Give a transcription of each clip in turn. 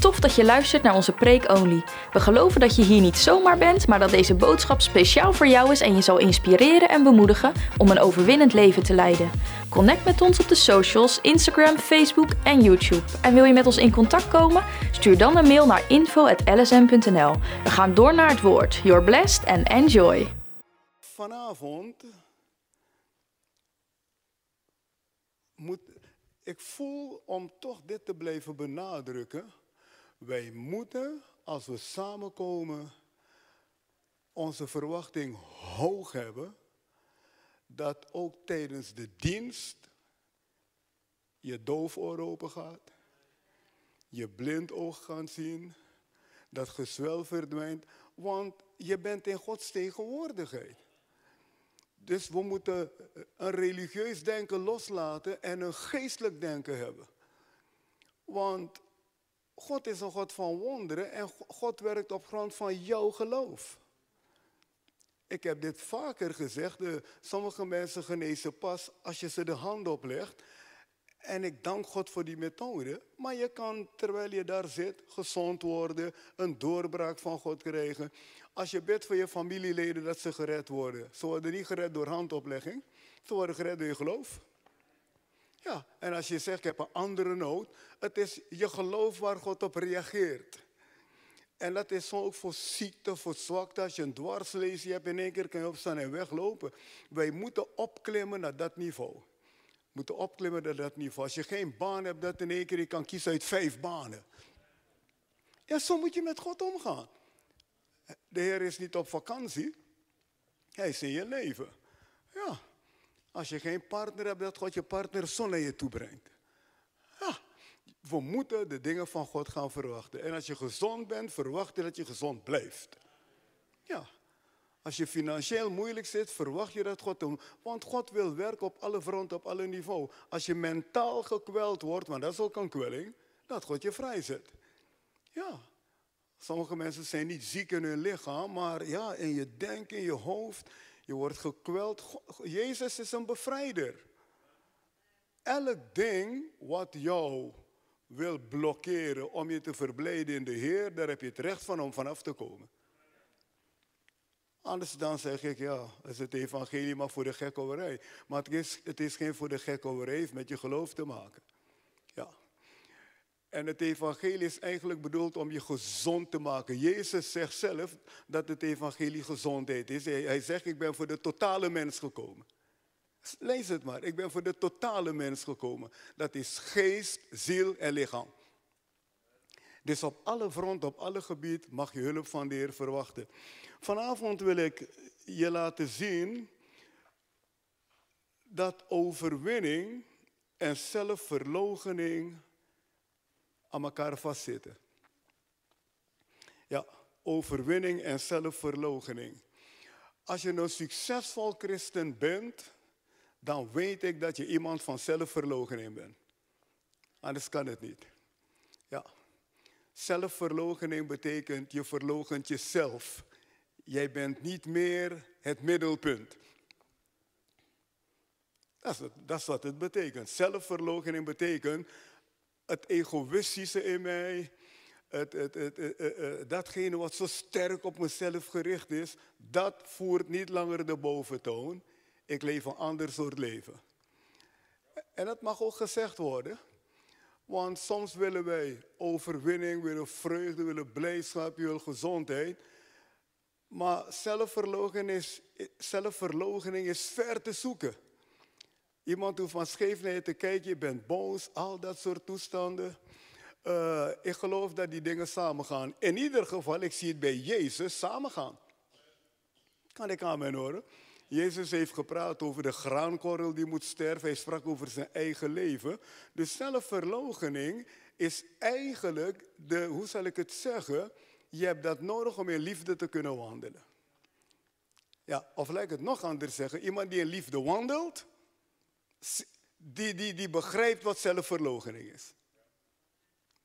Tof dat je luistert naar onze Preek Only. We geloven dat je hier niet zomaar bent, maar dat deze boodschap speciaal voor jou is en je zal inspireren en bemoedigen om een overwinnend leven te leiden. Connect met ons op de socials, Instagram, Facebook en YouTube. En wil je met ons in contact komen? Stuur dan een mail naar info.lsm.nl. We gaan door naar het woord. You're blessed and enjoy. Vanavond moet ik voel om toch dit te blijven benadrukken. Wij moeten, als we samenkomen, onze verwachting hoog hebben. Dat ook tijdens de dienst je doofoor open gaat. Je blind oog gaat zien. Dat gezwel verdwijnt. Want je bent in Gods tegenwoordigheid. Dus we moeten een religieus denken loslaten en een geestelijk denken hebben. Want God is een God van wonderen en God werkt op grond van jouw geloof. Ik heb dit vaker gezegd, de, sommige mensen genezen pas als je ze de hand oplegt. En ik dank God voor die methode. Maar je kan, terwijl je daar zit, gezond worden, een doorbraak van God krijgen. Als je bidt voor je familieleden dat ze gered worden. Ze worden niet gered door handoplegging. Ze worden gered door je geloof. Ja, en als je zegt, ik heb een andere nood. Het is je geloof waar God op reageert. En dat is ook voor ziekte, voor zwakte. Als je een dwarslesie hebt, in één keer kan je opstaan en weglopen. Wij moeten opklimmen naar dat niveau. We moeten opklimmen naar dat niveau. Als je geen baan hebt, dat in één keer je kan kiezen uit vijf banen. Ja, zo moet je met God omgaan. De Heer is niet op vakantie. Hij is in je leven. Ja. Als je geen partner hebt, dat God je partner zon naar je toe brengt. Ja. We moeten de dingen van God gaan verwachten. En als je gezond bent, verwacht je dat je gezond blijft. Ja. Als je financieel moeilijk zit, verwacht je dat God doet. Want God wil werken op alle fronten, op alle niveaus. Als je mentaal gekweld wordt, want dat is ook een kwelling, dat God je vrijzet. Ja. Sommige mensen zijn niet ziek in hun lichaam, maar ja, in je denken, in je hoofd, je wordt gekweld. Jezus is een bevrijder. Elk ding wat jou wil blokkeren om je te verblijden in de Heer, daar heb je het recht van om vanaf te komen. Anders dan zeg ik, ja, het is het evangelie maar voor de gekkoverij. Maar het is, het is geen voor de gekkoverij, heeft met je geloof te maken. En het evangelie is eigenlijk bedoeld om je gezond te maken. Jezus zegt zelf dat het evangelie gezondheid is. Hij zegt, ik ben voor de totale mens gekomen. Lees het maar, ik ben voor de totale mens gekomen. Dat is geest, ziel en lichaam. Dus op alle fronten, op alle gebied mag je hulp van de Heer verwachten. Vanavond wil ik je laten zien dat overwinning en zelfverloochening aan elkaar vastzitten. Ja, overwinning en zelfverloochening. Als je een succesvol christen bent, dan weet ik dat je iemand van zelfverloochening bent. Anders kan het niet. Ja. Zelfverloochening betekent je verloochent jezelf. Jij bent niet meer het middelpunt. Dat is, dat wat het betekent. Zelfverloochening betekent het egoïstische in mij, het, het, het, datgene wat zo sterk op mezelf gericht is, dat voert niet langer de boventoon. Ik leef een ander soort leven. En dat mag ook gezegd worden. Want soms willen wij overwinning, willen vreugde, willen blijdschap, willen gezondheid. Maar zelfverloochening zelfverloochening is ver te zoeken. Iemand hoeft van scheef naar je te kijken, je bent boos, al dat soort toestanden. Uh, ik geloof dat die dingen samengaan. In ieder geval, ik zie het bij Jezus samengaan. Kan ik aan mijn horen? Jezus heeft gepraat over de graankorrel die moet sterven. Hij sprak over zijn eigen leven. De zelfverloochening is eigenlijk de, hoe zal ik het zeggen? Je hebt dat nodig om in liefde te kunnen wandelen. Ja, of laat ik het nog anders zeggen. Iemand die in liefde wandelt, die, die, die begrijpt wat zelfverloochening is.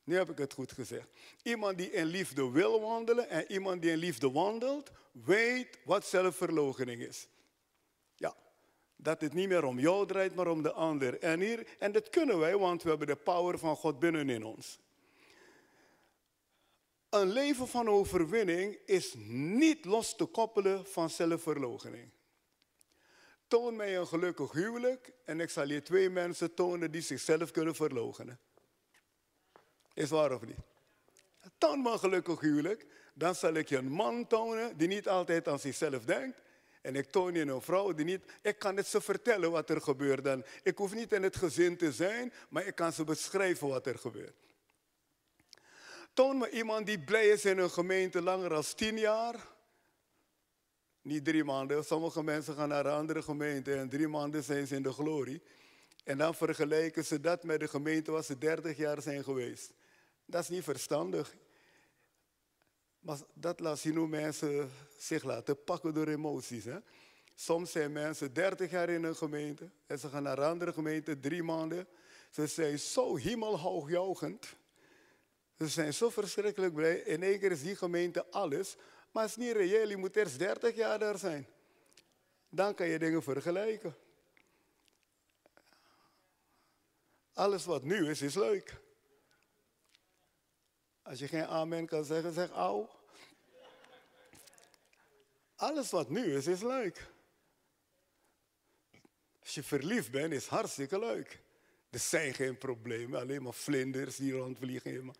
Nu heb ik het goed gezegd. Iemand die in liefde wil wandelen en iemand die in liefde wandelt, weet wat zelfverloochening is. Ja, dat het niet meer om jou draait, maar om de ander. En, hier, en dat kunnen wij, want we hebben de power van God binnenin ons. Een leven van overwinning is niet los te koppelen van zelfverloochening. Toon mij een gelukkig huwelijk en ik zal je twee mensen tonen die zichzelf kunnen verloochenen. Is waar of niet? Toon me een gelukkig huwelijk, dan zal ik je een man tonen die niet altijd aan zichzelf denkt. En ik toon je een vrouw die niet. Ik kan het ze vertellen wat er gebeurt. Dan. Ik hoef niet in het gezin te zijn, maar ik kan ze beschrijven wat er gebeurt. Toon me iemand die blij is in een gemeente langer dan tien jaar. Niet drie maanden. Sommige mensen gaan naar een andere gemeente en drie maanden zijn ze in de glorie. En dan vergelijken ze dat met de gemeente waar ze 30 jaar zijn geweest. Dat is niet verstandig. Maar dat laat zien hoe mensen zich laten pakken door emoties. Hè? Soms zijn mensen 30 jaar in een gemeente en ze gaan naar een andere gemeente drie maanden. Ze zijn zo hemelhoogjougend. Ze zijn zo verschrikkelijk blij. In één keer is die gemeente alles. Maar het is niet reëel. Je moet eerst 30 jaar daar zijn. Dan kan je dingen vergelijken. Alles wat nu is, is leuk. Als je geen amen kan zeggen, zeg au. Alles wat nu is, is leuk. Als je verliefd bent, is hartstikke leuk. Er zijn geen problemen, alleen maar vlinders die rondvliegen.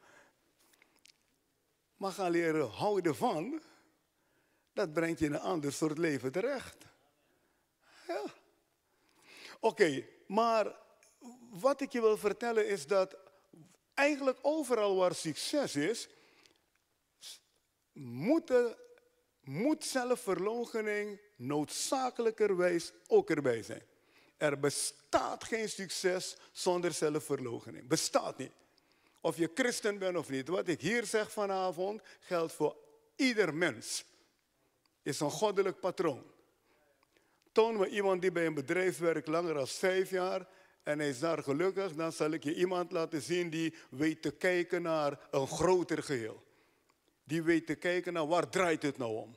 Maar gaan leren houden van, dat brengt je in een ander soort leven terecht. Ja. Oké, maar wat ik je wil vertellen is dat eigenlijk overal waar succes is, moeten, moet zelfverloochening noodzakelijkerwijs ook erbij zijn. Er bestaat geen succes zonder zelfverloochening. Bestaat niet. Of je christen bent of niet. Wat ik hier zeg vanavond geldt voor ieder mens. Is een goddelijk patroon. Toon me iemand die bij een bedrijf werkt langer dan vijf jaar en hij is daar gelukkig, dan zal ik je iemand laten zien die weet te kijken naar een groter geheel. Die weet te kijken naar waar draait het nou om?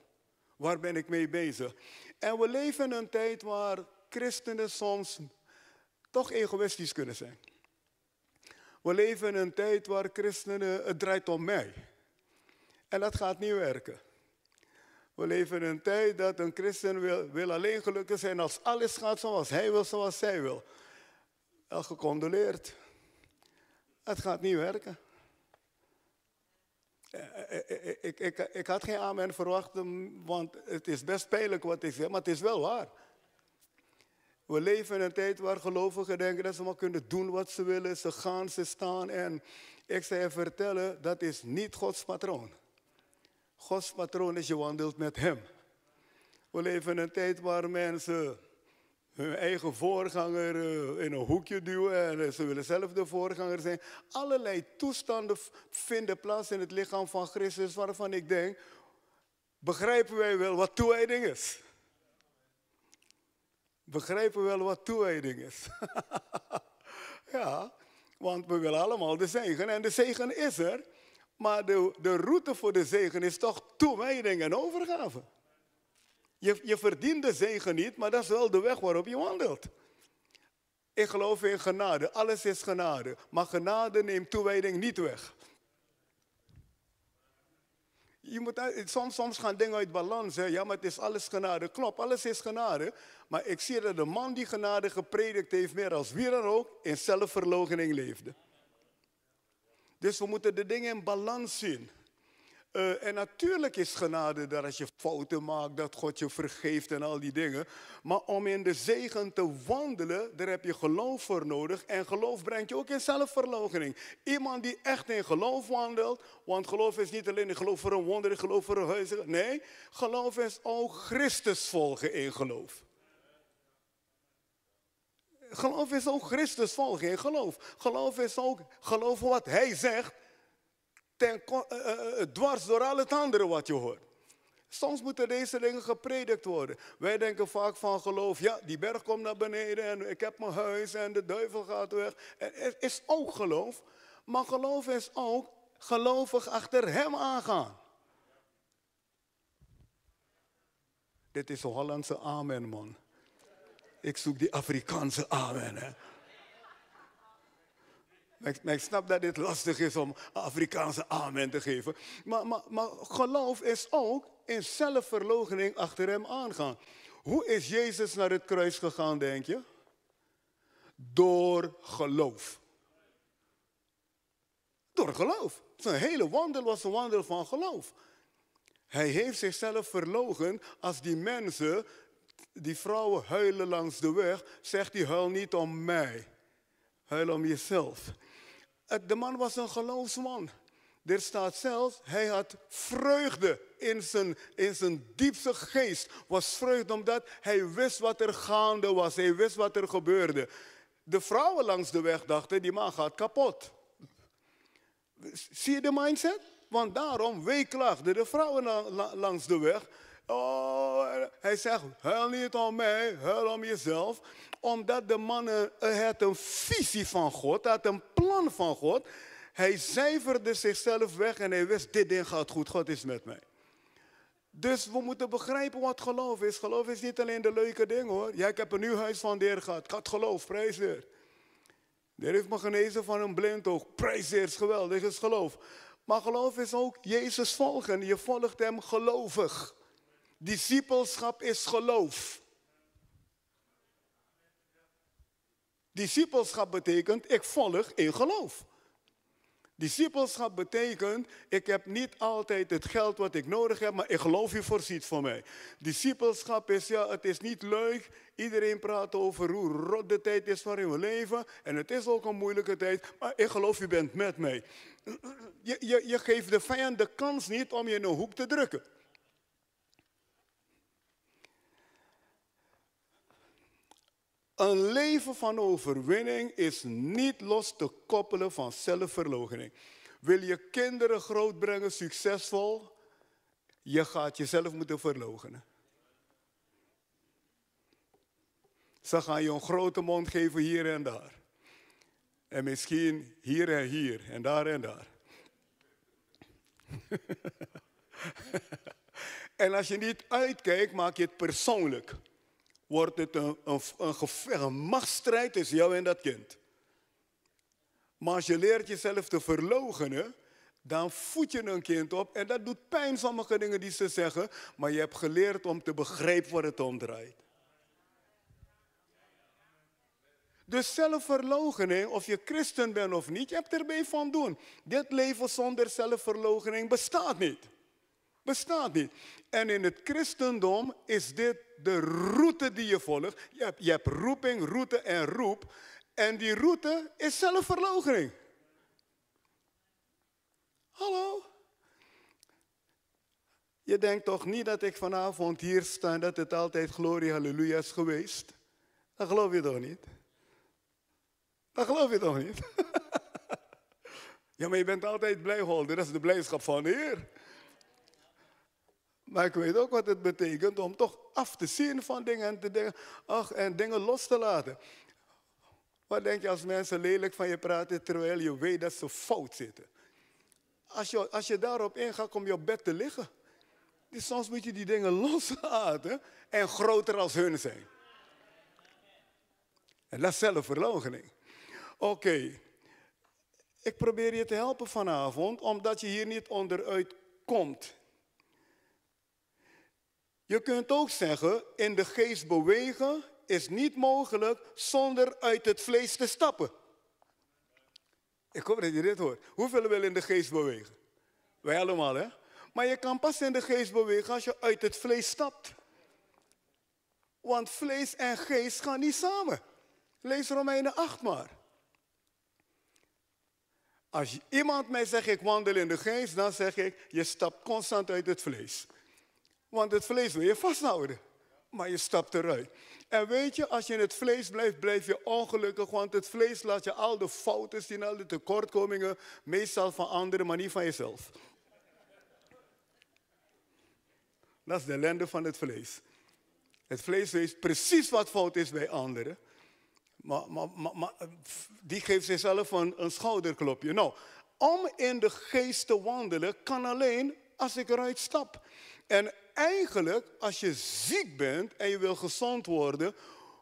Waar ben ik mee bezig? En we leven in een tijd waar christenen soms toch egoïstisch kunnen zijn. We leven in een tijd waar christenen, het draait om mij. En dat gaat niet werken. We leven in een tijd dat een christen wil, wil alleen gelukkig zijn als alles gaat zoals hij wil, zoals zij wil. Wel gecondoleerd. Het gaat niet werken. Eh, eh, eh, ik, ik, ik, had geen amen verwacht, want het is best pijnlijk wat ik zeg, maar het is wel waar. We leven in een tijd waar gelovigen denken dat ze maar kunnen doen wat ze willen. Ze gaan, ze staan. En ik zou je vertellen, dat is niet Gods patroon. Gods patroon is je wandelt met Hem. We leven in een tijd waar mensen hun eigen voorganger eh, in een hoekje duwen en ze willen zelf de voorganger zijn. Allerlei toestanden vinden plaats in het lichaam van Christus waarvan ik denk, begrijpen wij wel wat toewijding is? Begrijpen we wel wat toewijding is? ja, want we willen allemaal de zegen en de zegen is er. Maar de, de route voor de zegen is toch toewijding en overgave. Je, je verdient de zegen niet, maar dat is wel de weg waarop je wandelt. Ik geloof in genade. Alles is genade. Maar genade neemt toewijding niet weg. Je moet, soms, soms gaan dingen uit balans. Hè? Ja, maar het is alles genade. Klopt, alles is genade. Maar ik zie dat de man die genade gepredikt heeft, meer als wie dan ook, in zelfverloochening leefde. Dus we moeten de dingen in balans zien. Uh, en natuurlijk is genade dat als je fouten maakt, dat God je vergeeft en al die dingen. Maar om in de zegen te wandelen, daar heb je geloof voor nodig. En geloof brengt je ook in zelfverloochening. Iemand die echt in geloof wandelt, want geloof is niet alleen een geloof voor een wonder, geloof voor een huis. Nee, geloof is ook Christus volgen in geloof. Geloof is ook Christus volgen in geloof. Geloof is ook geloven wat Hij zegt ten, uh, dwars door al het andere wat je hoort. Soms moeten deze dingen gepredikt worden. Wij denken vaak van geloof, ja, die berg komt naar beneden en ik heb mijn huis en de duivel gaat weg. Het is ook geloof, maar geloof is ook gelovig achter hem aangaan. Dit is een Hollandse amen, man. Ik zoek die Afrikaanse amen. Hè. Ik, snap dat dit lastig is om Afrikaanse amen te geven. Maar, maar, maar geloof is ook in zelfverloochening achter hem aangaan. Hoe is Jezus naar het kruis gegaan, denk je? Door geloof. Door geloof. Zijn hele wandel was een wandel van geloof. Hij heeft zichzelf verlogen als die mensen, die vrouwen huilen langs de weg, zegt hij huil niet om mij. Huil om jezelf. De man was een geloofsman. Er staat zelfs, hij had vreugde in zijn, in zijn diepste geest. Was vreugde omdat hij wist wat er gaande was. Hij wist wat er gebeurde. De vrouwen langs de weg dachten, die man gaat kapot. Zie je de mindset? Want daarom weeklaagden de vrouwen langs de weg. Oh, hij zegt, huil niet om mij, huil om jezelf. Omdat de man had een visie van God, had een plan van God. Hij cijferde zichzelf weg en hij wist, dit ding gaat goed, God is met mij. Dus we moeten begrijpen wat geloof is. Geloof is niet alleen de leuke ding hoor. Ja, ik heb een nieuw huis van de Heer gehad. Ik had geloof, prijs weer. De heeft me genezen van een blind oog. Prijs Heer, is geweldig, is geloof. Maar geloof is ook Jezus volgen. Je volgt hem gelovig. Discipelschap is geloof. Discipelschap betekent ik volg in geloof. Discipelschap betekent, ik heb niet altijd het geld wat ik nodig heb, maar ik geloof je voorziet voor mij. Discipelschap is, ja, het is niet leuk. Iedereen praat over hoe rot de tijd is waarin we leven. En het is ook een moeilijke tijd, maar ik geloof je bent met mij. Je, je, je geeft de vijand de kans niet om je in een hoek te drukken. Een leven van overwinning is niet los te koppelen van zelfverloochening. Wil je kinderen grootbrengen, succesvol? Je gaat jezelf moeten verloochenen. Ze gaan je een grote mond geven hier en daar. En misschien hier en hier en daar en daar. en als je niet uitkijkt, maak je het persoonlijk wordt het een, een, een, een machtsstrijd tussen jou en dat kind. Maar als je leert jezelf te verloochenen, dan voed je een kind op. En dat doet pijn, sommige dingen die ze zeggen. Maar je hebt geleerd om te begrijpen waar het om draait. Dus zelfverloochening, of je christen bent of niet, je hebt erbij van doen. Dit leven zonder zelfverloochening bestaat niet. Bestaat niet. En in het christendom is dit de route die je volgt. Je hebt, je hebt roeping, route en roep. En die route is zelfverloochening. Hallo? Je denkt toch niet dat ik vanavond hier sta en dat het altijd glorie, halleluja is geweest? Dat geloof je toch niet? Dat geloof je toch niet? ja, maar je bent altijd blij, Holder. Dat is de blijdschap van de Heer. Maar ik weet ook wat het betekent om toch af te zien van dingen en, te denken, ach, en dingen los te laten. Wat denk je als mensen lelijk van je praten terwijl je weet dat ze fout zitten? Als je, als je daarop ingaat om je op bed te liggen. Dus soms moet je die dingen loslaten en groter als hun zijn. En dat is zelfverloochening. Oké, ik probeer je te helpen vanavond, omdat je hier niet onderuit komt. Je kunt ook zeggen, in de geest bewegen is niet mogelijk zonder uit het vlees te stappen. Ik hoop dat je dit hoort. Hoeveel willen in de geest bewegen? Wij allemaal, hè? Maar je kan pas in de geest bewegen als je uit het vlees stapt. Want vlees en geest gaan niet samen. Lees Romeinen 8 maar. Als iemand mij zegt ik wandel in de geest, dan zeg ik je stapt constant uit het vlees. Want het vlees wil je vasthouden. Maar je stapt eruit. En weet je, als je in het vlees blijft, blijf je ongelukkig. Want het vlees laat je al de fouten zien, al de tekortkomingen. Meestal van anderen, maar niet van jezelf. Dat is de ellende van het vlees. Het vlees weet precies wat fout is bij anderen. Maar, maar, maar, die geeft zichzelf een, een schouderklopje. Nou, om in de geest te wandelen kan alleen als ik eruit stap. En eigenlijk, als je ziek bent en je wil gezond worden,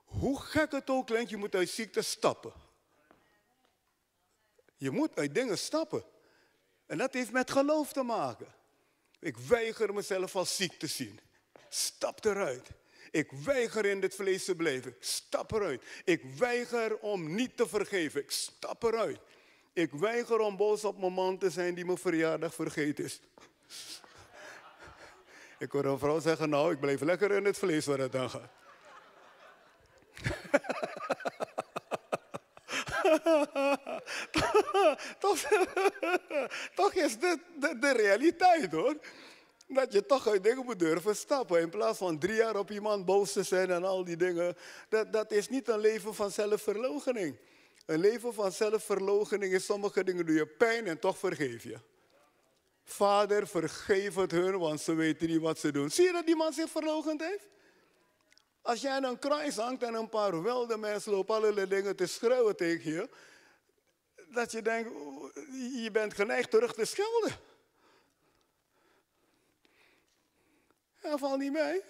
hoe gek het ook klinkt, je moet uit ziekte stappen. Je moet uit dingen stappen. En dat heeft met geloof te maken. Ik weiger mezelf als ziek te zien. Stap eruit. Ik weiger in dit vlees te blijven. Stap eruit. Ik weiger om niet te vergeven. Ik stap eruit. Ik weiger om boos op mijn man te zijn die mijn verjaardag vergeten is. Ik hoor een vrouw zeggen, nou, ik blijf lekker in het vlees waar het aan gaat. toch, is dit de, de, realiteit hoor. Dat je toch uit dingen moet durven stappen. In plaats van drie jaar op iemand boos te zijn en al die dingen. Dat, dat is niet een leven van zelfverloochening. Een leven van zelfverloochening is sommige dingen doe je pijn en toch vergeef je. Vader, vergeef het hun, want ze weten niet wat ze doen. Zie je dat die man zich verloochend heeft? Als jij aan een kruis hangt en een paar wilde mensen lopen allerlei dingen te schreeuwen tegen je, dat je denkt, je bent geneigd terug te schelden. Hij valt niet mee.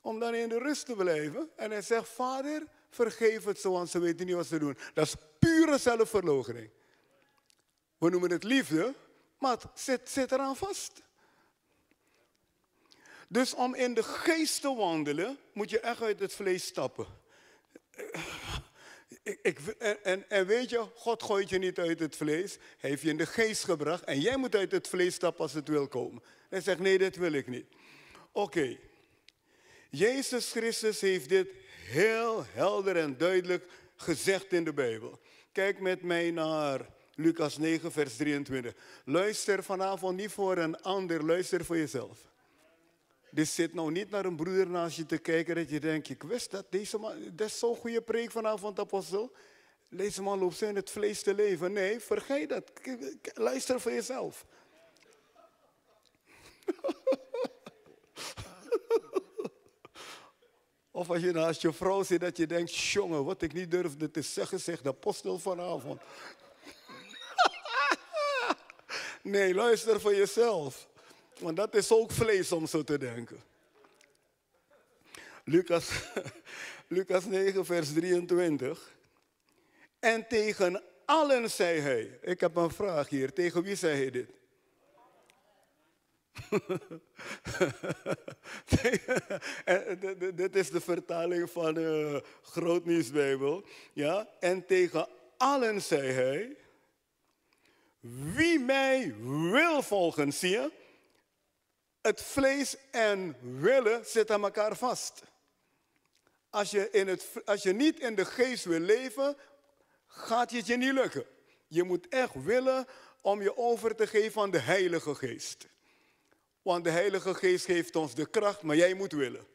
Om dan in de rust te blijven. En hij zegt, vader, vergeef het zo, want ze weten niet wat ze doen. Dat is pure zelfverloochening. We noemen het liefde, zit eraan vast. Dus om in de geest te wandelen, moet je echt uit het vlees stappen. Ik, ik, en, en, weet je, God gooit je niet uit het vlees. Hij heeft je in de geest gebracht. En jij moet uit het vlees stappen als het wil komen. Hij zegt, nee, dit wil ik niet. Oké. Jezus Christus heeft dit heel helder en duidelijk gezegd in de Bijbel. Kijk met mij naar Lucas 9, vers 23. Luister vanavond niet voor een ander, luister voor jezelf. Dus zit nou niet naar een broeder naast je te kijken dat je denkt, ik wist dat deze man, dat is zo'n goede preek vanavond, apostel. Deze man loopt zo in het vlees te leven. Nee, vergeet dat. Luister voor jezelf. of als je naast je vrouw zit dat je denkt, jongen, wat ik niet durfde te zeggen, zegt de apostel vanavond. Nee, luister voor jezelf. Want dat is ook vlees om zo te denken. Lucas, Lucas 9, vers 23. En tegen allen zei hij. Ik heb een vraag hier. Tegen wie zei hij dit? dit is de vertaling van de Grootnieuwsbijbel. Ja? En tegen allen zei hij. Wie mij wil volgen, je? het vlees en willen zitten aan elkaar vast. Als je, in het, als je niet in de geest wil leven, gaat het je niet lukken. Je moet echt willen om je over te geven aan de Heilige Geest. Want de Heilige Geest geeft ons de kracht, maar jij moet willen.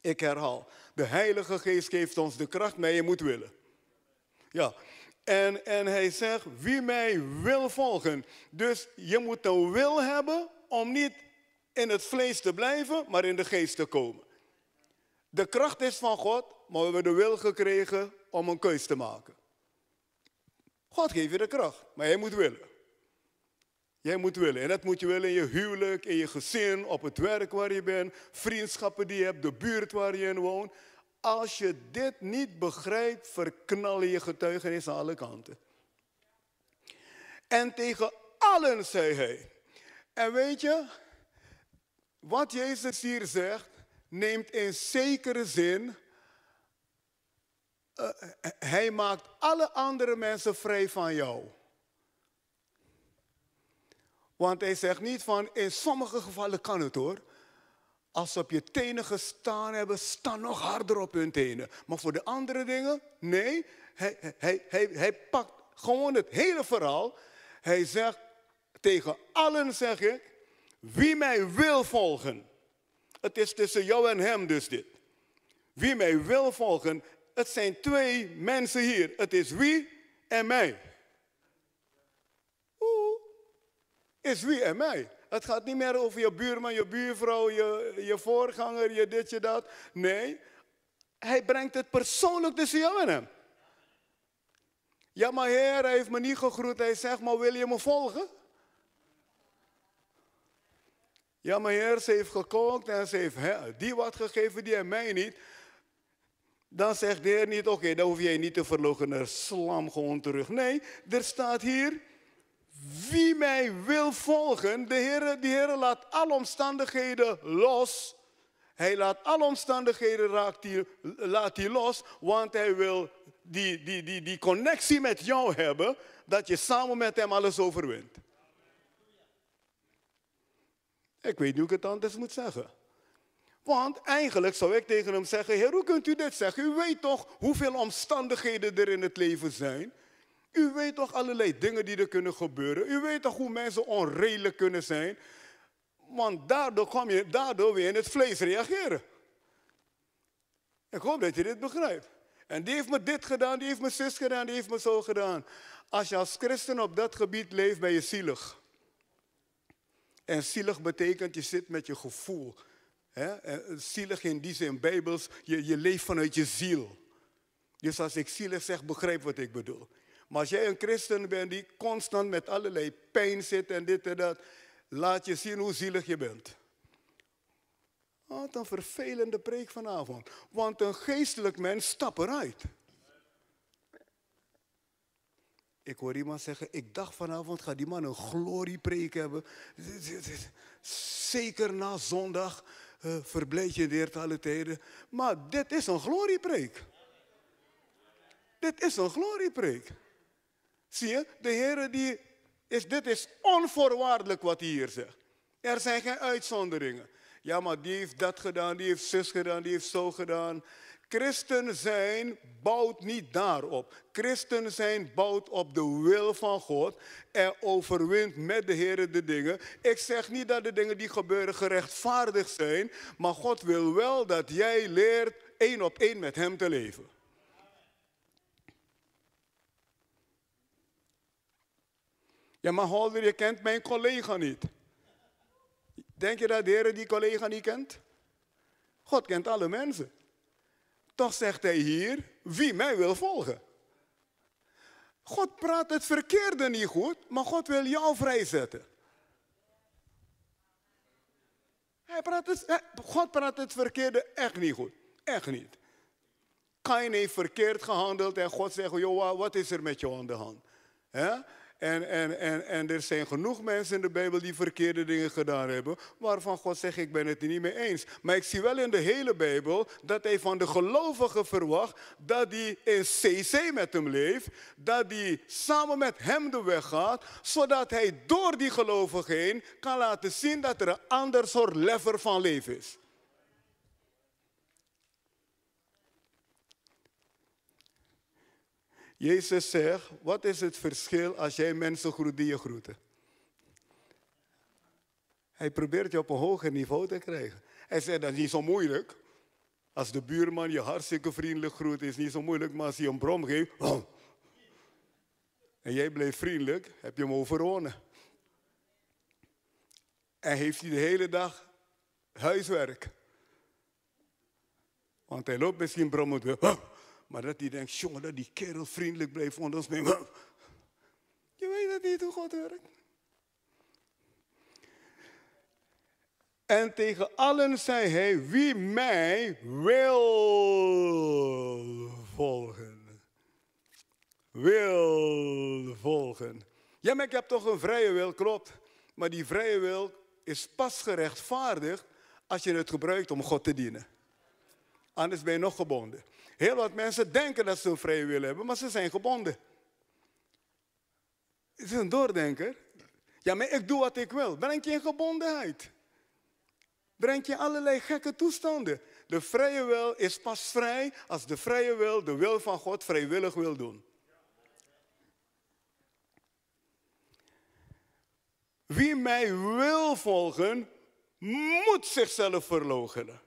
Ik herhaal, de Heilige Geest geeft ons de kracht, maar jij moet willen. Ja, en, en hij zegt, wie mij wil volgen. Dus je moet een wil hebben om niet in het vlees te blijven, maar in de geest te komen. De kracht is van God, maar we hebben de wil gekregen om een keus te maken. God geeft je de kracht, maar jij moet willen. Jij moet willen. En dat moet je willen in je huwelijk, in je gezin, op het werk waar je bent, vriendschappen die je hebt, de buurt waar je in woont. Als je dit niet begrijpt, verknallen je getuigenis aan alle kanten. En tegen allen zei hij. En weet je, wat Jezus hier zegt, neemt in zekere zin. Uh, hij maakt alle andere mensen vrij van jou. Want hij zegt niet van, in sommige gevallen kan het hoor. Als ze op je tenen gestaan hebben, staan nog harder op hun tenen. Maar voor de andere dingen, nee. Hij, pakt gewoon het hele verhaal. Hij zegt, tegen allen zeg ik, wie mij wil volgen. Het is tussen jou en hem dus dit. Wie mij wil volgen. Het zijn twee mensen hier. Het is wie en mij. Oeh. Is wie en mij. Het gaat niet meer over je buurman, je buurvrouw, je, je voorganger, je dit, je dat. Nee, hij brengt het persoonlijk tussen jou en hem. Ja, maar heer, hij heeft me niet gegroet. Hij zegt, maar wil je me volgen? Ja, maar heer, ze heeft gekookt en ze heeft die wat gegeven, die en mij niet. Dan zegt de Heer niet, oké, dan hoef jij niet te verloochenen, slam gewoon terug. Nee, er staat hier, wie mij wil volgen, de Heer, de Heer laat alle omstandigheden los. Hij laat alle omstandigheden raakt hij, laat hij los, want hij wil die, die, die, die connectie met jou hebben, dat je samen met hem alles overwint. Ik weet niet hoe ik het anders moet zeggen. Want eigenlijk zou ik tegen hem zeggen, Heer, hoe kunt u dit zeggen? U weet toch hoeveel omstandigheden er in het leven zijn? U weet toch allerlei dingen die er kunnen gebeuren? U weet toch hoe mensen onredelijk kunnen zijn? Want daardoor, kom je, daardoor weer in het vlees reageren. Ik hoop dat je dit begrijpt. En die heeft me dit gedaan, die heeft me zus gedaan, die heeft me zo gedaan. Als je als christen op dat gebied leeft, ben je zielig. En zielig betekent je zit met je gevoel. Zielig in die zin, bijbels, je, je leeft vanuit je ziel. Dus als ik zielig zeg, begrijp wat ik bedoel. Maar als jij een christen bent die constant met allerlei pijn zit en dit en dat, laat je zien hoe zielig je bent. Wat een vervelende preek vanavond. Want een geestelijk mens stapt eruit. Ik hoor iemand zeggen, ik dacht vanavond gaat die man een gloriepreek hebben. Zeker na zondag uh, verblijd je de alle tijden. Maar dit is een gloriepreek. Dit is een gloriepreek. Zie je, de Heer die is, dit is onvoorwaardelijk wat hij hier zegt. Er zijn geen uitzonderingen. Ja, maar die heeft dat gedaan, die heeft zus gedaan, die heeft zo gedaan. Christen zijn bouwt niet daarop. Christen zijn bouwt op de wil van God en overwint met de Heer de dingen. Ik zeg niet dat de dingen die gebeuren gerechtvaardigd zijn, maar God wil wel dat jij leert één op één met Hem te leven. Ja, maar Holder, je kent mijn collega niet. Denk je dat de Heer die collega niet kent? God kent alle mensen. Toch zegt hij hier, wie mij wil volgen. God praat het verkeerde niet goed, maar God wil jou vrijzetten. Hij praat het, God praat het verkeerde echt niet goed. Echt niet. Kain heeft verkeerd gehandeld en God zegt, joh, wat is er met jou aan de hand? En, en, en, en er zijn genoeg mensen in de Bijbel die verkeerde dingen gedaan hebben, waarvan God zegt, ik ben het niet mee eens. Maar ik zie wel in de hele Bijbel dat hij van de gelovigen verwacht dat hij in CC met hem leeft, dat hij samen met hem de weg gaat, zodat hij door die gelovigen heen kan laten zien dat er een ander soort lever van leven is. Jezus zegt, wat is het verschil als jij mensen groet die je groeten? Hij probeert je op een hoger niveau te krijgen. Hij zegt, dat is niet zo moeilijk. Als de buurman je hartstikke vriendelijk groet, is niet zo moeilijk. Maar als hij een brom geeft, oh. en jij blijft vriendelijk, heb je hem overwonnen. En heeft hij de hele dag huiswerk. Want hij loopt misschien brommend. Oh. Maar dat hij denkt, jongen, dat die kerel vriendelijk bleef onder ons mee. Je weet dat niet hoe God werkt. En tegen allen zei hij, wie mij wil volgen. Wil volgen. Ja, maar ik heb toch een vrije wil, klopt. Maar die vrije wil is pas gerechtvaardigd als je het gebruikt om God te dienen. Anders ben je nog gebonden. Heel wat mensen denken dat ze een vrije wil hebben, maar ze zijn gebonden. Het is een doordenker. Ja, maar ik doe wat ik wil. Breng je in gebondenheid. Breng je allerlei gekke toestanden. De vrije wil is pas vrij als de vrije wil de wil van God vrijwillig wil doen. Wie mij wil volgen, moet zichzelf verloochenen.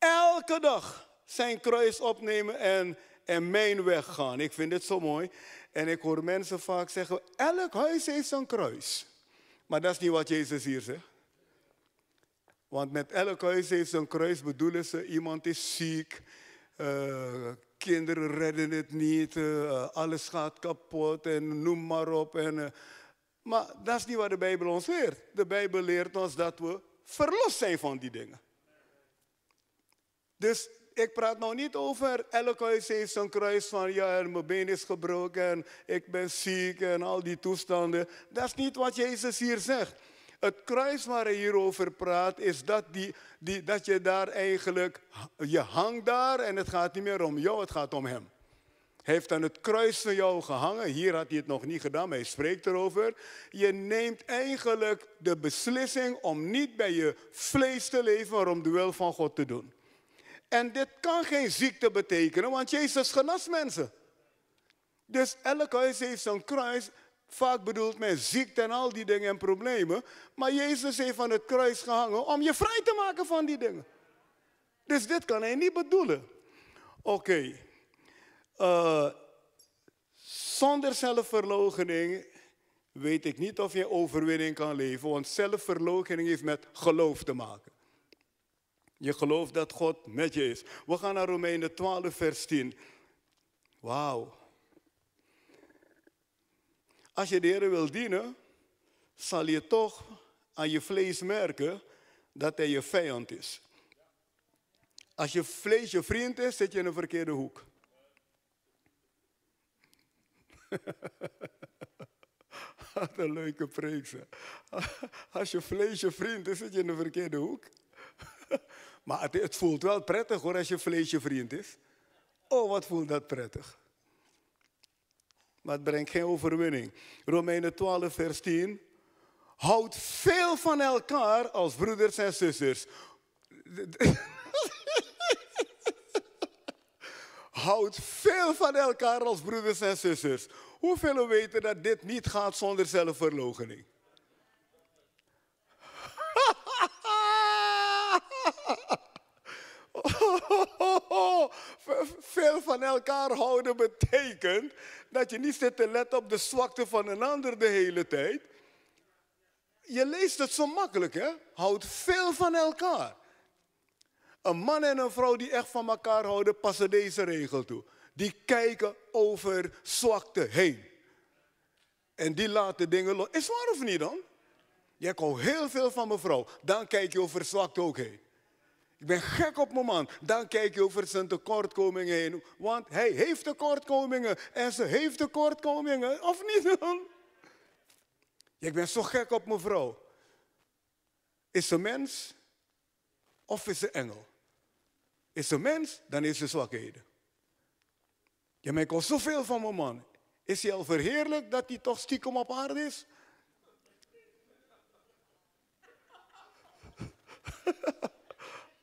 Elke dag zijn kruis opnemen en, en mijn weg gaan. Ik vind dit zo mooi. En ik hoor mensen vaak zeggen, elk huis heeft zijn kruis. Maar dat is niet wat Jezus hier zegt. Want met elk huis heeft zijn kruis bedoelen ze, iemand is ziek, uh, kinderen redden het niet, uh, alles gaat kapot en noem maar op. En, uh, maar dat is niet wat de Bijbel ons leert. De Bijbel leert ons dat we verlost zijn van die dingen. Dus ik praat nou niet over elk huis heeft zo'n kruis van ja, mijn been is gebroken en ik ben ziek en al die toestanden. Dat is niet wat Jezus hier zegt. Het kruis waar hij hierover praat is dat, die, die, dat je daar eigenlijk, je hangt daar en het gaat niet meer om jou, het gaat om hem. Hij heeft aan het kruis van jou gehangen. Hier had hij het nog niet gedaan, maar hij spreekt erover. Je neemt eigenlijk de beslissing om niet bij je vlees te leven, maar om de wil van God te doen. En dit kan geen ziekte betekenen, want Jezus genas mensen. Dus elk huis heeft zo'n kruis. Vaak bedoelt men ziekte en al die dingen en problemen. Maar Jezus heeft aan het kruis gehangen om je vrij te maken van die dingen. Dus dit kan hij niet bedoelen. Oké. Uh, zonder zelfverloochening weet ik niet of je overwinning kan leven. Want zelfverloochening heeft met geloof te maken. Je gelooft dat God met je is. We gaan naar Romeinen 12, vers 10. Wauw. Als je de Heer wil dienen, zal je toch aan je vlees merken dat hij je vijand is. Als je vlees je vriend is, zit je in een verkeerde hoek. Wat een leuke preek. Als je vlees je vriend is, zit je in een verkeerde hoek. Maar het, het, voelt wel prettig hoor als je vlees je vriend is. Oh, wat voelt dat prettig. Maar het brengt geen overwinning. Romeinen 12, vers 10. Houd veel van elkaar als broeders en zusters. Houd veel van elkaar als broeders en zusters. Hoeveel weten dat dit niet gaat zonder zelfverloochening? Veel van elkaar houden betekent dat je niet zit te letten op de zwakte van een ander de hele tijd. Je leest het zo makkelijk, hè? Houd veel van elkaar. Een man en een vrouw die echt van elkaar houden, passen deze regel toe. Die kijken over zwakte heen. En die laten dingen los. Is waar of niet dan? Jij houdt heel veel van mevrouw. Dan kijk je over zwakte ook heen. Ik ben gek op mijn man. Dan kijk je over zijn tekortkomingen heen. Want hij heeft tekortkomingen. En ze heeft tekortkomingen. Of niet dan? Ik ben zo gek op mijn vrouw. Is ze mens? Of is ze engel? Is ze mens? Dan is ze zwakheden. Ja, maar ik hou zoveel van mijn man. Is hij al verheerlijk dat hij toch stiekem op aarde is?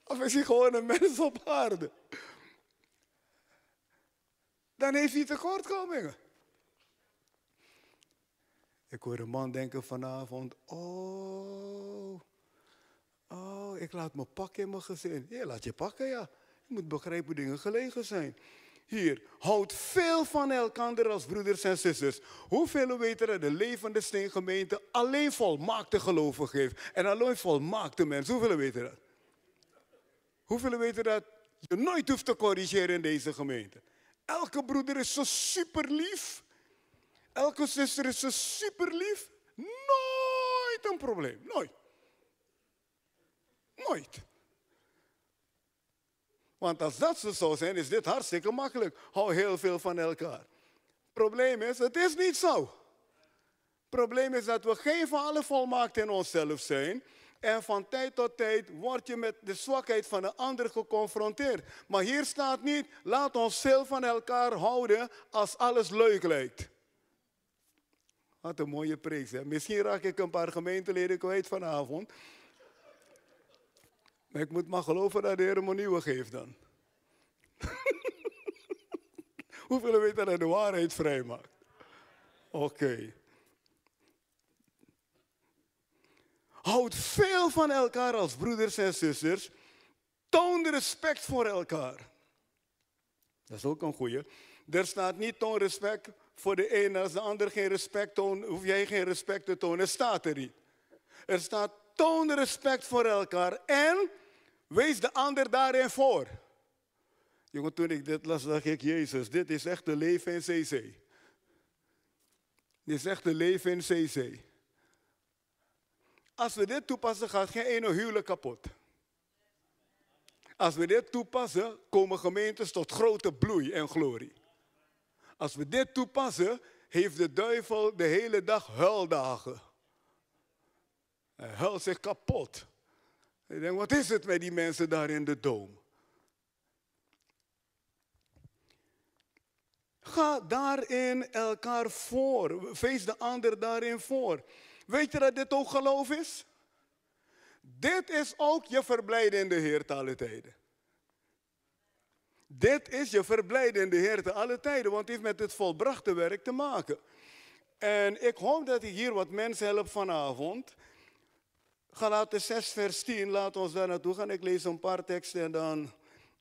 Of is hij gewoon een mens op aarde? Dan heeft hij tekortkomingen. Ik hoor een man denken vanavond, oh, oh, ik laat me pakken in mijn gezin. Ja, laat je pakken, ja. Je moet begrijpen hoe dingen gelegen zijn. Hier, houd veel van elkaar als broeders en zusters. Hoeveel weten dat de levende steengemeente alleen volmaakte geloven geeft? En alleen volmaakte mensen. Hoeveel weten dat? Hoeveel weten dat je nooit hoeft te corrigeren in deze gemeente? Elke broeder is zo super lief. Elke zuster is zo super lief. Nooit een probleem. Nooit. Nooit. Want als dat zo zou zijn, is dit hartstikke makkelijk. Hou heel veel van elkaar. Probleem is, het is niet zo. Probleem is dat we geen van alle volmaakt in onszelf zijn. En van tijd tot tijd word je met de zwakheid van de ander geconfronteerd. Maar hier staat niet, laat ons veel van elkaar houden als alles leuk lijkt. Wat een mooie preek. Hè? Misschien raak ik een paar gemeenteleden kwijt vanavond. Maar ik moet maar geloven dat de Heer me nieuwe geeft dan. Hoeveel weten dat de waarheid vrijmaakt? Oké. Houd veel van elkaar als broeders en zusters. Toon respect voor elkaar. Dat is ook een goeie. Er staat niet toon respect voor de een. Als de ander geen respect toont, hoef jij geen respect te tonen. Er staat er niet. Er staat toon respect voor elkaar en wees de ander daarin voor. Jongen, toen ik dit las, dacht ik, Jezus, dit is echt de leven in CC. Dit is echt de leven in CC. Als we dit toepassen, gaat geen ene huwelijk kapot. Als we dit toepassen, komen gemeentes tot grote bloei en glorie. Als we dit toepassen, heeft de duivel de hele dag huildagen. Hij huilt zich kapot. Ik denk, wat is het met die mensen daar in de doom? Ga daarin elkaar voor. Wees de ander daarin voor. Weet je dat dit ook geloof is? Dit is ook je verblijden in de Heer te alle tijden. Dit is je verblijden in de Heer te alle tijden, want het heeft met het volbrachte werk te maken. En ik hoop dat ik hier wat mensen help vanavond. Galaten 6 vers 10, laten we daar naartoe gaan. Ik lees een paar teksten en dan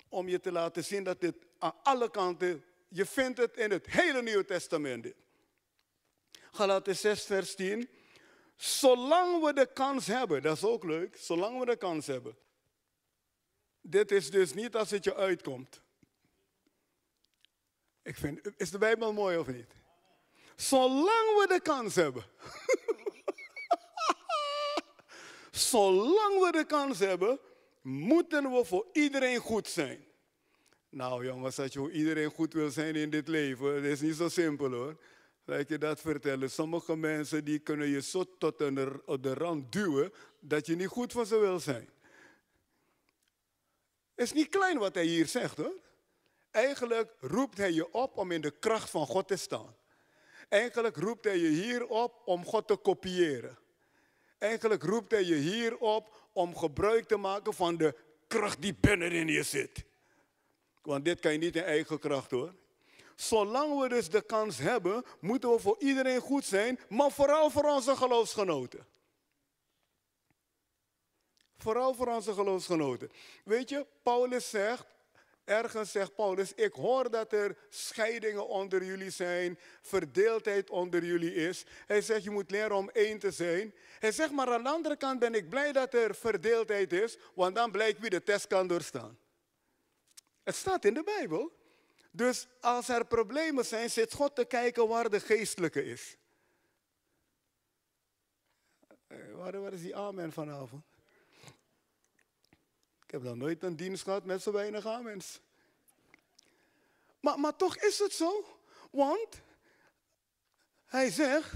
om je te laten zien dat dit aan alle kanten, je vindt het in het hele Nieuwe Testament. Galaten 6 vers 10. Zolang we de kans hebben, dat is ook leuk, zolang we de kans hebben. Dit is dus niet als het je uitkomt. Ik vind, is de Bijbel mooi of niet? Zolang we de kans hebben. Zolang we de kans hebben, moeten we voor iedereen goed zijn. Nou jongens, als je voor iedereen goed wil zijn in dit leven, dat is niet zo simpel hoor. Laat je dat vertellen. Sommige mensen die kunnen je zo tot op de rand duwen dat je niet goed voor ze wil zijn. Het is niet klein wat hij hier zegt hoor. Eigenlijk roept hij je op om in de kracht van God te staan. Eigenlijk roept hij je hier op om God te kopiëren. Eigenlijk roept hij je hier op om gebruik te maken van de kracht die binnenin je zit. Want dit kan je niet in eigen kracht hoor. Zolang we dus de kans hebben, moeten we voor iedereen goed zijn, maar vooral voor onze geloofsgenoten. Vooral voor onze geloofsgenoten. Weet je, Paulus zegt, ergens zegt Paulus, ik hoor dat er scheidingen onder jullie zijn, verdeeldheid onder jullie is. Hij zegt, je moet leren om één te zijn. Hij zegt, maar aan de andere kant ben ik blij dat er verdeeldheid is, want dan blijkt wie de test kan doorstaan. Het staat in de Bijbel. Dus als er problemen zijn, zit God te kijken waar de geestelijke is. Eh, waar, is die amen vanavond? Ik heb nog nooit een dienst gehad met zo weinig amens. Maar, maar toch is het zo. Want hij zegt,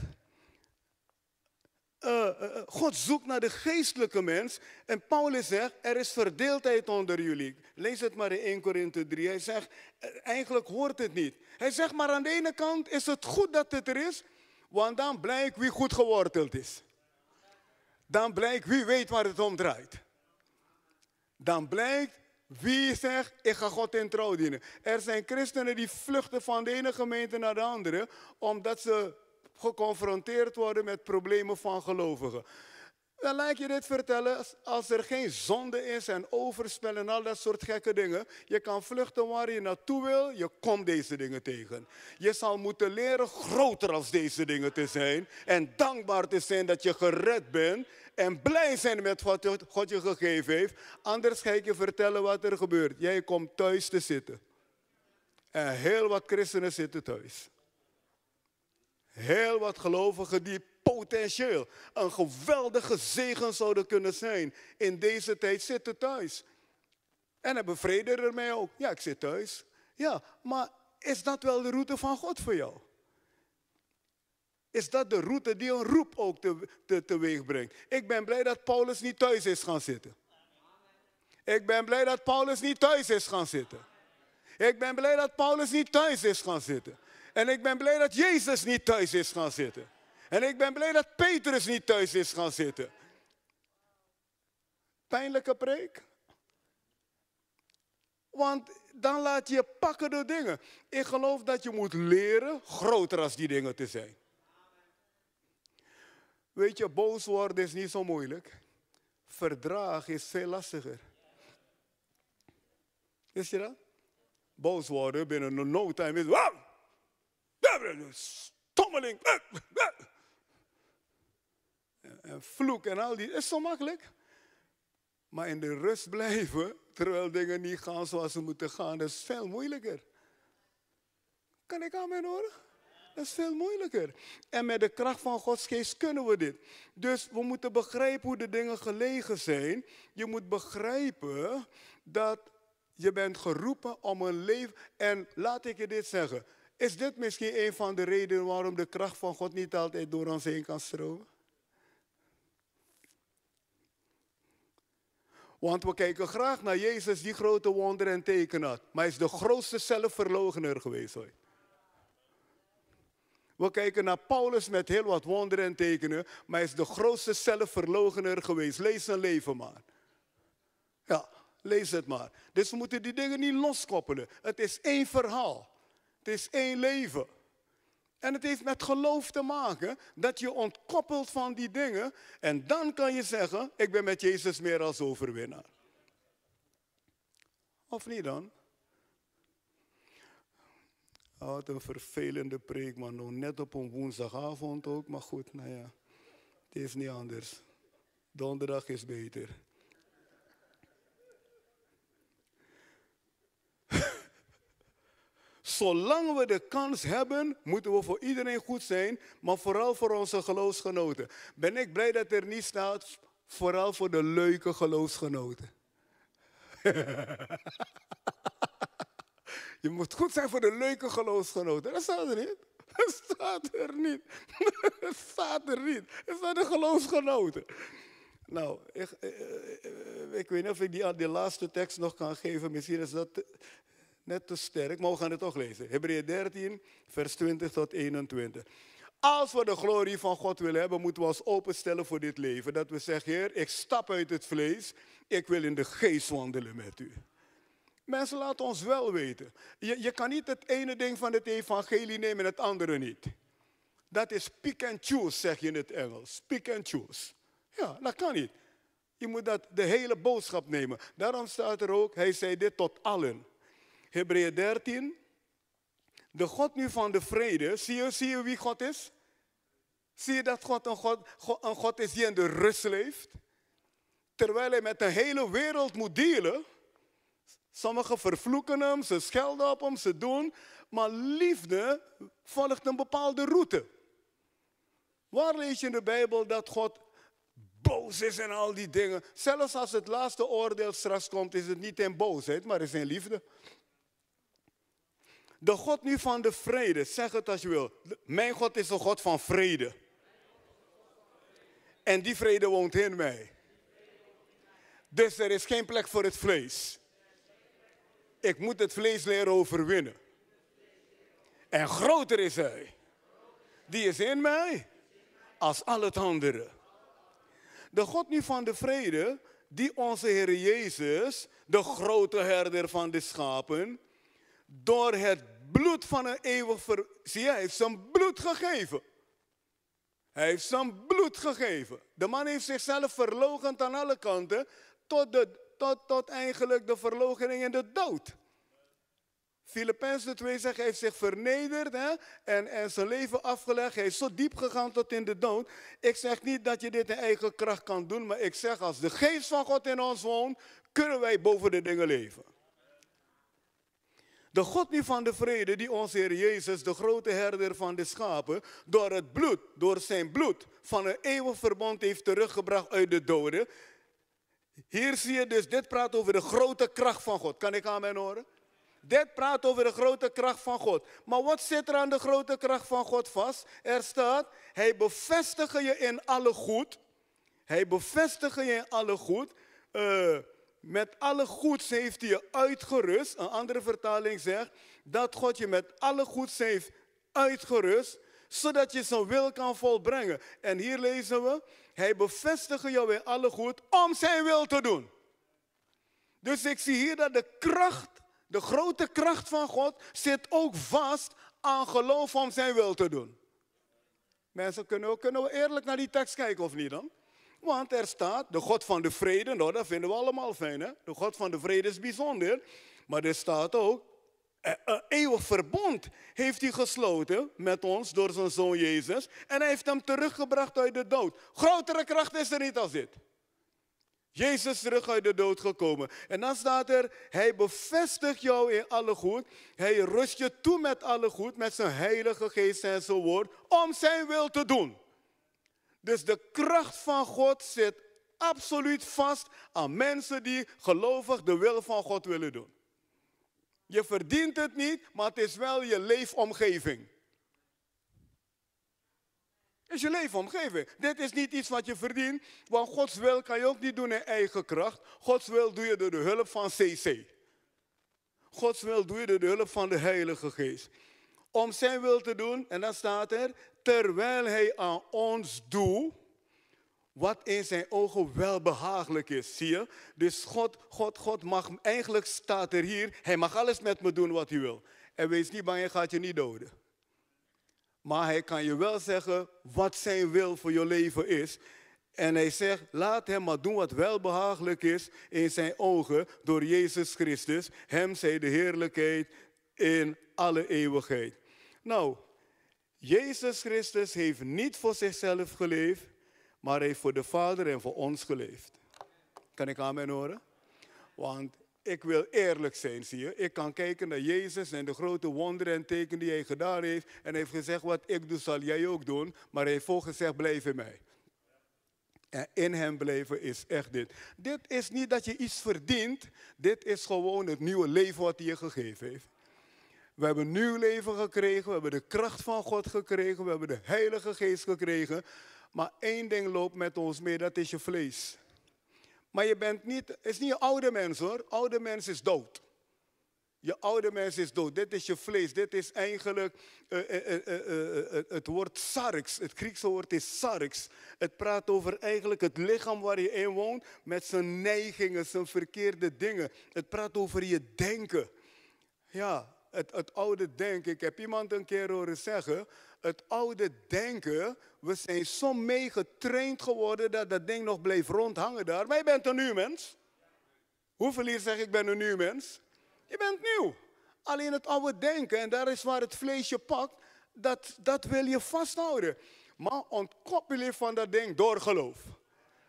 uh, uh, God zoekt naar de geestelijke mens. En Paulus zegt, er is verdeeldheid onder jullie. Lees het maar in 1 Korinthe 3. Hij zegt, eigenlijk hoort het niet. Hij zegt, maar aan de ene kant is het goed dat het er is. Want dan blijkt wie goed geworteld is. Dan blijkt wie weet waar het om draait. Dan blijkt wie zegt, ik ga God in trouw dienen. Er zijn christenen die vluchten van de ene gemeente naar de andere, omdat ze geconfronteerd worden met problemen van gelovigen. Dan laat je dit vertellen, als er geen zonde is en overspel en al dat soort gekke dingen. Je kan vluchten waar je naartoe wil, je komt deze dingen tegen. Je zal moeten leren groter als deze dingen te zijn. En dankbaar te zijn dat je gered bent. En blij zijn met wat God je gegeven heeft. Anders ga ik je vertellen wat er gebeurt. Jij komt thuis te zitten. En heel wat christenen zitten thuis. Heel wat gelovigen die potentieel een geweldige zegen zouden kunnen zijn in deze tijd zitten thuis. En hebben vrede ermee ook. Ja, ik zit thuis. Ja, maar is dat wel de route van God voor jou? Is dat de route die een roep ook te, te, teweeg brengt? Ik ben blij dat Paulus niet thuis is gaan zitten. Ik ben blij dat Paulus niet thuis is gaan zitten. Ik ben blij dat Paulus niet thuis is gaan zitten. En ik ben blij dat Jezus niet thuis is gaan zitten. En ik ben blij dat Petrus niet thuis is gaan zitten. Pijnlijke preek. Want dan laat je pakken door dingen. Ik geloof dat je moet leren groter als die dingen te zijn. Weet je, boos worden is niet zo moeilijk. Verdrag is veel lastiger. Wist je dat? Boos worden binnen no time is... Stommeling en vloek en al die. is zo makkelijk. Maar in de rust blijven, terwijl dingen niet gaan zoals ze moeten gaan, dat is veel moeilijker. Kan ik aan mijn horen? Dat is veel moeilijker. En met de kracht van Gods geest kunnen we dit. Dus we moeten begrijpen hoe de dingen gelegen zijn. Je moet begrijpen dat je bent geroepen om een leven. En laat ik je dit zeggen. Is dit misschien een van de redenen waarom de kracht van God niet altijd door ons heen kan stromen? Want we kijken graag naar Jezus die grote wonderen en tekenen had. Maar hij is de grootste zelfverloochener geweest ooit. We kijken naar Paulus met heel wat wonderen en tekenen. Maar hij is de grootste zelfverloochener geweest. Lees zijn leven maar. Ja, lees het maar. Dus we moeten die dingen niet loskoppelen. Het is één verhaal. Het is één leven. En het heeft met geloof te maken dat je ontkoppelt van die dingen. En dan kan je zeggen, ik ben met Jezus meer als overwinnaar. Of niet dan? Oh, wat een vervelende preek, man. Nou, net op een woensdagavond ook, maar goed, nou ja. Het is niet anders. Donderdag is beter. Zolang we de kans hebben, moeten we voor iedereen goed zijn, maar vooral voor onze geloofsgenoten. Ben ik blij dat er niet staat, vooral voor de leuke geloofsgenoten. Je moet goed zijn voor de leuke geloofsgenoten. Dat staat er niet. Dat staat er niet. Dat staat er niet. Dat staat de geloofsgenoten. Nou, eh, eh, ik, weet niet of ik die, die laatste tekst nog kan geven. Misschien is dat net te sterk, maar we gaan het toch lezen. Hebreeën 13, vers 20 tot 21. Als we de glorie van God willen hebben, moeten we ons openstellen voor dit leven. Dat we zeggen, Heer, ik stap uit het vlees, ik wil in de geest wandelen met u. Mensen laten ons wel weten. Je, je kan niet het ene ding van het evangelie nemen en het andere niet. Dat is pick and choose, zeg je in het Engels. Pick and choose. Ja, dat kan niet. Je moet dat, de hele boodschap nemen. Daarom staat er ook, hij zei dit tot allen. Hebreeën 13. De God nu van de vrede, zie je, zie je wie God is? Zie je dat God een, God een God is die in de rust leeft? Terwijl hij met de hele wereld moet delen. Sommigen vervloeken hem, ze schelden op hem, ze doen. Maar liefde volgt een bepaalde route. Waar lees je in de Bijbel dat God boos is en al die dingen? Zelfs als het laatste oordeel straks komt, is het niet in boosheid, maar is in liefde. De God nu van de vrede, zeg het als je wil. Mijn God is een God van vrede. En die vrede woont in mij. Dus er is geen plek voor het vlees. Ik moet het vlees leren overwinnen. En groter is hij. Die is in mij als al het andere. De God nu van de vrede, die onze Heer Jezus, de grote herder van de schapen, door het bloed van een eeuwig ver... Zie je, hij heeft zijn bloed gegeven. Hij heeft zijn bloed gegeven. De man heeft zichzelf verlogend aan alle kanten tot, de, tot, tot eigenlijk de verloochening en de dood. Filippenzen 2 zegt, hij heeft zich vernederd hè, en, en zijn leven afgelegd. Hij is zo diep gegaan tot in de dood. Ik zeg niet dat je dit in eigen kracht kan doen, maar ik zeg als de geest van God in ons woont, kunnen wij boven de dingen leven. De God nu van de vrede, die onze Heer Jezus, de grote herder van de schapen, door het bloed, door zijn bloed, van een eeuwig verbond heeft teruggebracht uit de doden. Hier zie je dus, dit praat over de grote kracht van God. Kan ik aan mijn horen? Dit praat over de grote kracht van God. Maar wat zit er aan de grote kracht van God vast? Er staat, hij bevestigt je in alle goed. Hij bevestigt je in alle goed. Uh, met alle goeds heeft hij je uitgerust. Een andere vertaling zegt dat God je met alle goeds heeft uitgerust, zodat je zijn wil kan volbrengen. En hier lezen we, hij bevestigt jou in alle goed om zijn wil te doen. Dus ik zie hier dat de kracht, de grote kracht van God, zit ook vast aan geloof om zijn wil te doen. Mensen, kunnen we, kunnen we eerlijk naar die tekst kijken of niet dan? Want er staat, de God van de vrede, nou dat vinden we allemaal fijn hè. De God van de vrede is bijzonder. Maar er staat ook, een eh, eh, eeuwig verbond heeft hij gesloten met ons door zijn zoon Jezus. En hij heeft hem teruggebracht uit de dood. Grotere kracht is er niet als dit. Jezus terug uit de dood gekomen. En dan staat er, hij bevestigt jou in alle goed. Hij rust je toe met alle goed, met zijn heilige geest en zijn woord, om zijn wil te doen. Dus de kracht van God zit absoluut vast aan mensen die gelovig de wil van God willen doen. Je verdient het niet, maar het is wel je leefomgeving. Het is je leefomgeving. Dit is niet iets wat je verdient, want Gods wil kan je ook niet doen in eigen kracht. Gods wil doe je door de hulp van CC. Gods wil doe je door de hulp van de Heilige Geest. Om zijn wil te doen, en dan staat er, terwijl hij aan ons doet, wat in zijn ogen wel behagelijk is. Zie je? Dus God, God, God mag, eigenlijk staat er hier, hij mag alles met me doen wat hij wil. En wees niet bang, hij gaat je niet doden. Maar hij kan je wel zeggen wat zijn wil voor je leven is. En hij zegt, laat hem maar doen wat wel behagelijk is in zijn ogen door Jezus Christus. Hem zij de heerlijkheid in alle eeuwigheid. Nou, Jezus Christus heeft niet voor zichzelf geleefd, maar heeft voor de Vader en voor ons geleefd. Kan ik aan mijn horen? Want ik wil eerlijk zijn, zie je. Ik kan kijken naar Jezus en de grote wonderen en tekenen die hij gedaan heeft. En heeft gezegd, wat ik doe zal jij ook doen. Maar hij heeft volgezegd, blijf in mij. En in hem blijven is echt dit. Dit is niet dat je iets verdient. Dit is gewoon het nieuwe leven wat hij je gegeven heeft. We hebben nieuw leven gekregen. We hebben de kracht van God gekregen. We hebben de Heilige Geest gekregen. Maar één ding loopt met ons mee, dat is je vlees. Maar je bent niet, het is niet een oude mens hoor. Oude mens is dood. Je oude mens is dood. Dit is je vlees. Dit is eigenlijk uh, uh, uh, het woord sarx. Het Griekse woord is sarx. Het praat over eigenlijk het lichaam waar je in woont met zijn neigingen, zijn verkeerde dingen. Het praat over je denken. Ja, het, het oude denken. Ik heb iemand een keer horen zeggen, het oude denken, we zijn zo mee getraind geworden dat dat ding nog bleef rondhangen daar. Maar je bent een nieuw mens. Hoeveel hier zeggen ik ben een nieuw mens? Je bent nieuw. Alleen het oude denken, en daar is waar het vlees je pakt, dat, dat wil je vasthouden. Maar ontkoppel je van dat ding door geloof.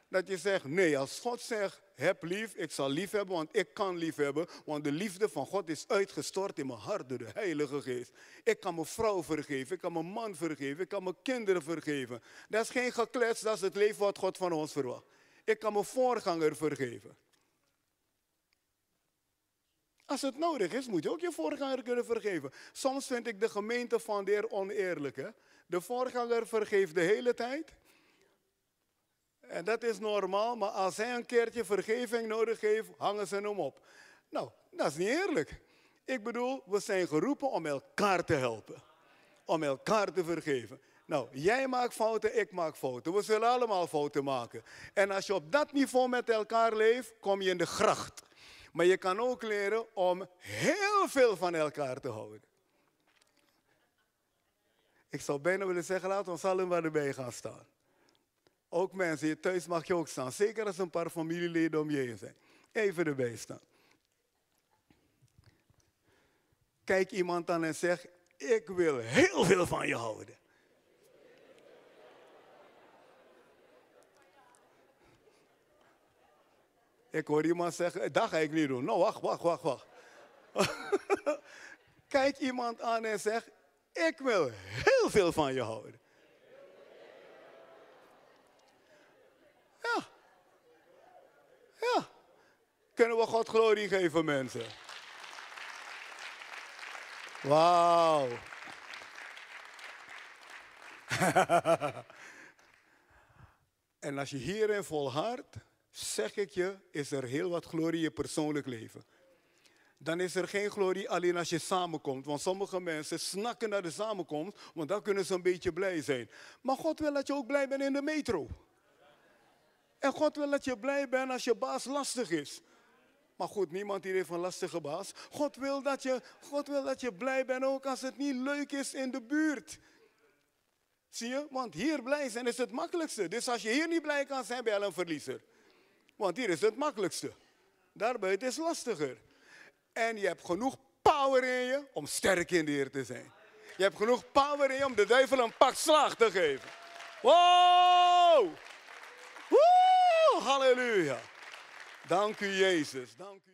Dat je zegt, nee, als God zegt, heb lief, ik zal lief hebben, want ik kan lief hebben. Want de liefde van God is uitgestort in mijn hart door de Heilige Geest. Ik kan mijn vrouw vergeven, ik kan mijn man vergeven, ik kan mijn kinderen vergeven. Dat is geen geklets, dat is het leven wat God van ons verwacht. Ik kan mijn voorganger vergeven. Als het nodig is, moet je ook je voorganger kunnen vergeven. Soms vind ik de gemeente van de Heer oneerlijk. Hè? De voorganger vergeeft de hele tijd. En dat is normaal, maar als hij een keertje vergeving nodig heeft, hangen ze hem op. Nou, dat is niet eerlijk. Ik bedoel, we zijn geroepen om elkaar te helpen. Om elkaar te vergeven. Nou, jij maakt fouten, ik maak fouten. We zullen allemaal fouten maken. En als je op dat niveau met elkaar leeft, kom je in de gracht. Maar je kan ook leren om heel veel van elkaar te houden. Ik zou bijna willen zeggen, laten we allemaal erbij gaan staan. Ook mensen, hier thuis mag je ook staan. Zeker als een paar familieleden om je heen zijn. Even erbij staan. Kijk iemand aan en zeg, ik wil heel veel van je houden. Ik hoor iemand zeggen, dat ga ik niet doen. Nou, wacht, wacht, wacht, wacht. Kijk iemand aan en zeg, ik wil heel veel van je houden. Ja. Ja. Kunnen we God glorie geven, mensen? Wauw. en als je hierin volhardt, zeg ik je, is er heel wat glorie in je persoonlijk leven. Dan is er geen glorie alleen als je samenkomt. Want sommige mensen snakken naar de samenkomst, want dan kunnen ze een beetje blij zijn. Maar God wil dat je ook blij bent in de metro. En God wil dat je blij bent als je baas lastig is. Maar goed, niemand hier heeft een lastige baas. God wil, dat je, God wil dat je blij bent ook als het niet leuk is in de buurt. Zie je? Want hier blij zijn is het makkelijkste. Dus als je hier niet blij kan zijn, ben je al een verliezer. Want hier is het makkelijkste. Daarbuiten is lastiger. En je hebt genoeg power in je om sterk in de Heer te zijn. Je hebt genoeg power in je om de duivel een pak slag te geven. Wow! Woe! Halleluja. Dank u Jezus. Dank.